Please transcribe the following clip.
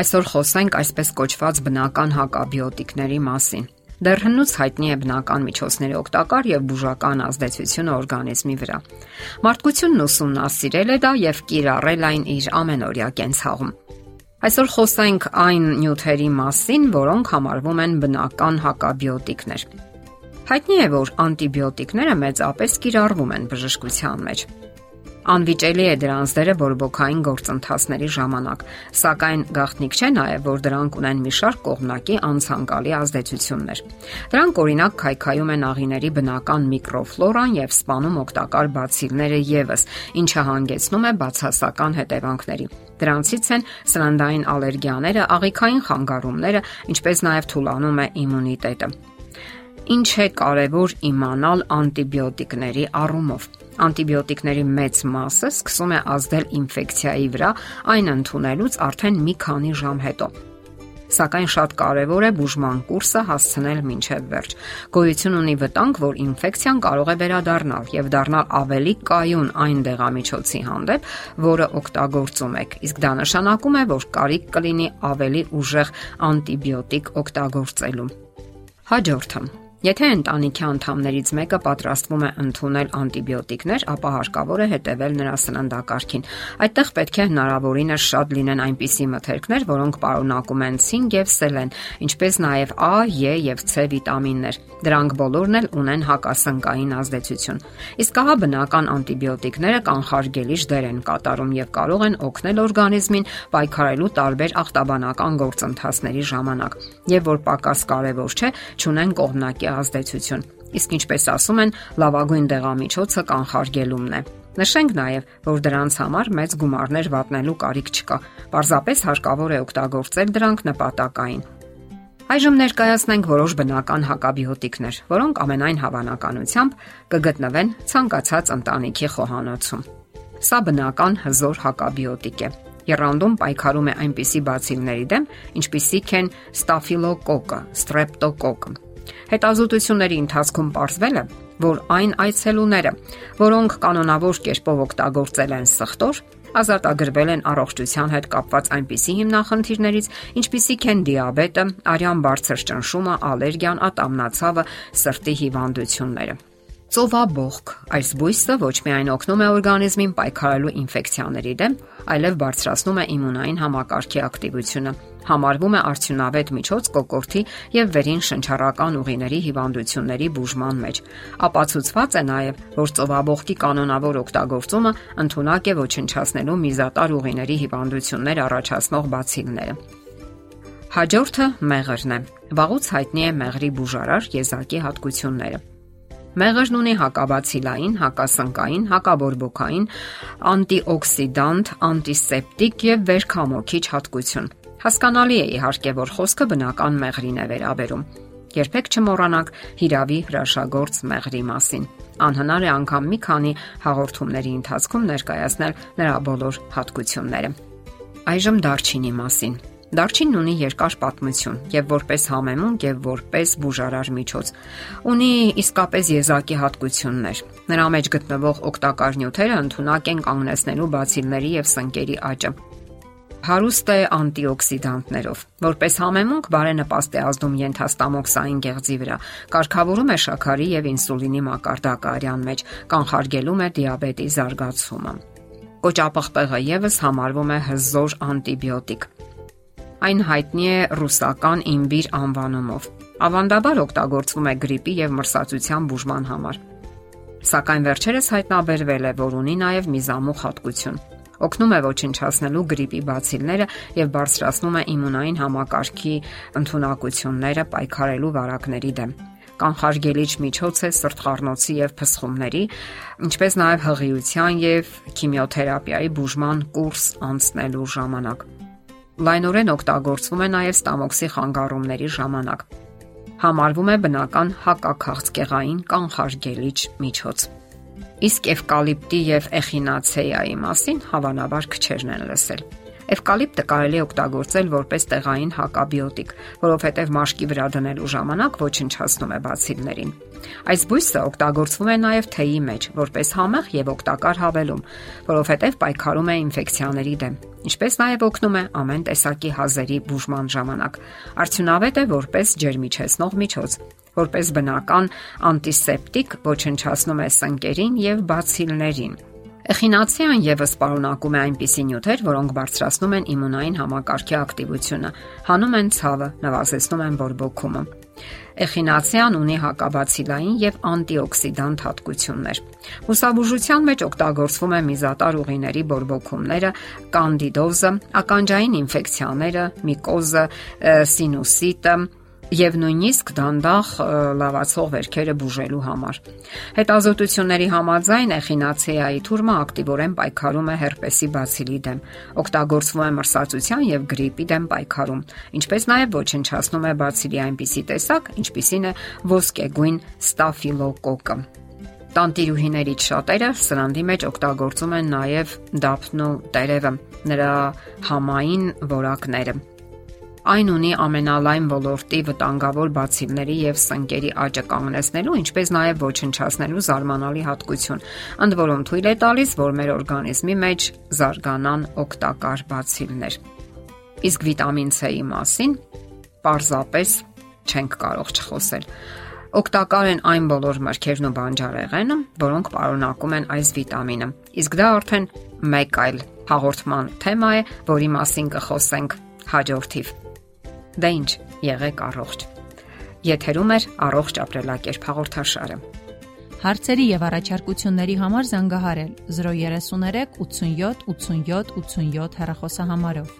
Այսօր խոսենք այսպես կոչված բնական հակաբիոտիկների մասին։ Դեռ հնուց հայտնի է բնական միջոցների օգտակար եւ բուժական ազդեցությունը օրգանիզմի վրա։ Մարդկությունն ուսումնասիրել է դա եւ կիրառել այն իր ամենօրյա կենցաղում։ Այսօր խոսենք այն նյութերի մասին, որոնք համարվում են բնական հակաբիոտիկներ։ Հայտնի է, որ անտիբիոտիկները մեծապես կիրառվում են բժշկության մեջ։ Անվիճելի է դրանց դերը բորբոքային գործընթացների ժամանակ, սակայն գաղտնիք չէ նաև, որ դրանք ունեն մի շարք կողմնակի անցանկալի ազդեցություններ։ Դրանք օրինակ քայքայում են աղիների բնական միկրոֆլորան եւ սպանում օգտակար բացիլները եւս, ինչը հանգեցնում է բացասական հետևանքների։ Դրանցից են սննդային ալերգիաները, աղիքային խանգարումները, ինչպես նաև թուլանում է իմունիտետը։ Ինչ է կարևոր իմանալ անտիբիոտիկների առումով։ Անտիբիոտիկների մեծ մասը սկսում է ազդել ինֆեկցիայի վրա այն ընդունելուց արդեն մի քանի ժամ հետո սակայն շատ կարևոր է բուժման կուրսը հասցնել մինչև վերջ։ Գոյություն ունի վտանգ, որ ինֆեկցիան կարող է վերադառնալ եւ դառնալ ավելի կայուն այն դեղամիջոցի հանդեպ, որը օգտագործում եք։ Իսկ դա նշանակում է, որ կարիք կլինի ավելի ուժեղ անտիբիոտիկ օգտագործելու։ Հաջորդը Եթե ընտանիքի անդամներից մեկը պատրաստվում է ընդունել անտիբիոտիկներ, ապա հարկավոր է հետևել նրա սննդակարգին։ Այդտեղ պետք է հնարավորինս շատ լինեն այնպիսի մթերքներ, որոնք պարունակում են ցինկ եւ սելեն, ինչպես նաեւ A, E եւ C վիտամիններ։ Դրանք բոլորն էլ ունեն հակասնկային ազդեցություն։ Իսկ ահա բնական անտիբիոտիկները կանխարգելիչ դեր են կատարում եւ կարող են օգնել օրգանիզմին պայքարելու տարբեր ախտաբանական գործընթացների ժամանակ։ Եվ որ պակաս կարևոր չէ, ճունեն կողմնակի ազդեցություն։ Իսկ ինչպես ասում են, լավագույն դեղամիջոցը կանխարգելումն է։ Նշենք նաև, որ դրանց համար մեծ գումարներ վատնելու կարիք չկա։ Պարզապես հարկավոր է օգտագործել դրանք նպատակային։ Այժմ ներկայացնենք որոշ բնական հակաբիոտիկներ, որոնք ամենայն հավանականությամբ կգտնվեն ցանկացած ընտանիքի խոհանոցում։ Սա բնական հզոր հակաբիոտիկ է։ Երանդում պայքարում է այնպիսի բացիլների դեմ, ինչպիսիք են ստաֆիլոկոկը, ստրեպտոկոկը, Հետազոտությունների ընթացքում ողջվել է, որ այն այցելուները, որոնք կանոնավոր կերպով օգտագործել են սխտոր, ազատագրվել են առողջության հետ կապված այնպիսի հիմնախնդիրներից, ինչպիսիք են դիաբետը, արյան բարձր ճնշումը, ալերգիան, ատամնացավը, սրտի հիվանդությունները։ Ծովաբողք այս բույսը ոչ միայն օգնում է օրգանիզմին պայքարելու ինֆեկցիաների դեմ, այլև բարձրացնում է իմունային համակարգի ակտիվությունը համարվում է արդյունավետ միջոց կոկորտի եւ վերին շնչառական ուղիների հիվանդությունների բուժման մեջ։ Ապացուցված է նաեւ, որ ծովաբողկի կանոնավոր օգտագործումը ընդունակ է ոչնչացնելու միզատար ուղիների հիվանդություններ առաջացնող բացիլները։ Հաջորդը մեղրն է։ Վաղուց հայտնի է մեղրի բուժարար եզակի հատկությունները։ Մեղրն ունի հակաբացիլային, հակասնկային, հակաբորբոքային, անտիօքսիդանտ, անտիսեպտիկ եւ վերքամոքիչ հատկություն։ Հասկանալի է իհարկե, որ խոսքը բնական մեղրին է վերաբերում։ Երբեք չմոռանաք հիրավի հրաշագործ մեղրի մասին։ Անհնար է անգամ մի քանի հաղորդումների ընթացքում ներկայացնել նրա բոլոր հատկությունները։ Այժմ դարչինի մասին։ Դարչինն ունի երկար պատմություն եւ որպես համեմունք եւ որպես բուժարար միջոց։ Ունի իսկապես եզակի հատկություններ։ Նրա մեջ գտնվող օգտակար նյութերը ընդունակ են կանգնեցնելու բացիլների եւ սնկերի աճը հարուստ է անտիօքսիդանտներով։ Որպես համեմունք բարենպաստ է ազդում ենթաստամոքսային գեղձի վրա, կարգավորում է շաքարի եւ ինսուլինի մակարդակը արյան մեջ, կանխարգելում է դիաբետի զարգացումը։ Կոճապղպեղը եւս համարվում է հզոր անտիբիոտիկ։ Այն հայտնի է ռուսական իմբիր անվանումով։ Ավանդաբար օգտագործվում է գրիպի եւ մրսածության բուժման համար։ Սակայն վերջերս հայտնաբերվել է, որ ունի նաև միզամուխ հատկություն օգնում է ոչնչացնելու գրիպի բացիլները եւ բարձրացնում է իմունային համակարգի ընտունակությունները պայքարելու վարակների դեմ կանխարգելիչ միջոց է սրտխառնոցի եւ փսխումների, ինչպես նաեւ հղիության եւ քիմիոթերապիայի բուժման կուրս անցնելու ժամանակ։ Լայնորեն օգտագործվում է նաեւ ստամոքսի խանգարումների ժամանակ։ Համարվում է բնական հակաքաղցկեղային կանխարգելիչ միջոց։ Իսկ էվկալիպտի եւ էխինացեայի մասին հավանաբար քչերն են լսել։ Էվկալիպտը կարելի է օգտագործել որպես տեղային հակաբիոտիկ, որովհետև մաշկի վրա դնելու ժամանակ ոչնչացնում է բացիլներին։ Այս բույսը օգտագործվում է նաև թեյի մեջ որպես համեղ եւ օգտակար հավելում, որովհետև պայքարում է ինֆեկցիաների դեմ, ինչպես նաև օգնում է ամեն տեսակի հազերի բուժման ժամանակ։ Արդյունավետ է որպես ջերմիչեցնող միջոց, որպես բնական անտիսեպտիկ ոչնչացնում է սնկերին եւ բացիլներին։ Էխինացիան եւս պարունակում է այնպիսի նյութեր, որոնք բարձրացնում են իմունային համակարգի ակտիվությունը, հանում են ցավը, նվազեցնում են բորբոքումը։ Էխինացիան ունի հակաբացիլային եւ անտիօքսիդանտ հատկություններ։ Մուսաբուժության մեջ օգտագործվում է միզատար ուղիների բորբոքումները, կանդիդոզը, ականջային ինֆեկցիաները, միկոզը, սինուսիտը, եւ նույնիսկ դանդաղ լավացող վերքերը բուժելու համար։ Հետազոտությունների համաձայն էխինացիայի թուրմը ակտիվորեն պայքարում է հերպեսի բացիլի դեմ, օգտագործվում է մրսածության եւ գրիպի դեմ պայքարում, ինչպես նաեւ ոչնչացնում է բացիլի այնպիսի տեսակ, ինչպիսին է ոսկեգույն ստաֆիլոկոկը։ Տանտիրուհիներից շատերը սրանդի մեջ օգտագործում են նաև դափնու տերևը, նրա համային որակները Այն ունի ամենալայն ոլորտի վտանգավոր բացիլների եւ սնկերի աճը կանգնեցնելու, ինչպես նաեւ ոչնչացնելու զարմանալի հատկություն, ընդ որում թույլ է տալիս, որ մեր օրգանիզմի մեջ զարգանան օգտակար բացիլներ։ Իսկ վիտամին C-ի մասին պարզապես չենք կարող չխոսել։ Օգտակար են այն բոլոր մրգերն ու բանջարեղենը, որոնք պարունակում են այս վիտամինը։ Իսկ դա արդեն մեկ այլ հաղորդման թեմա է, որի մասին կխոսենք հաջորդիվ։ Դե ինչ, եղեք առողջ։ Եթերում է առողջ ապրելակերպ հաղորդաշարը։ Հարցերի եւ առաջարկությունների համար զանգահարել 033 87 87 87 հեռախոսահամարով։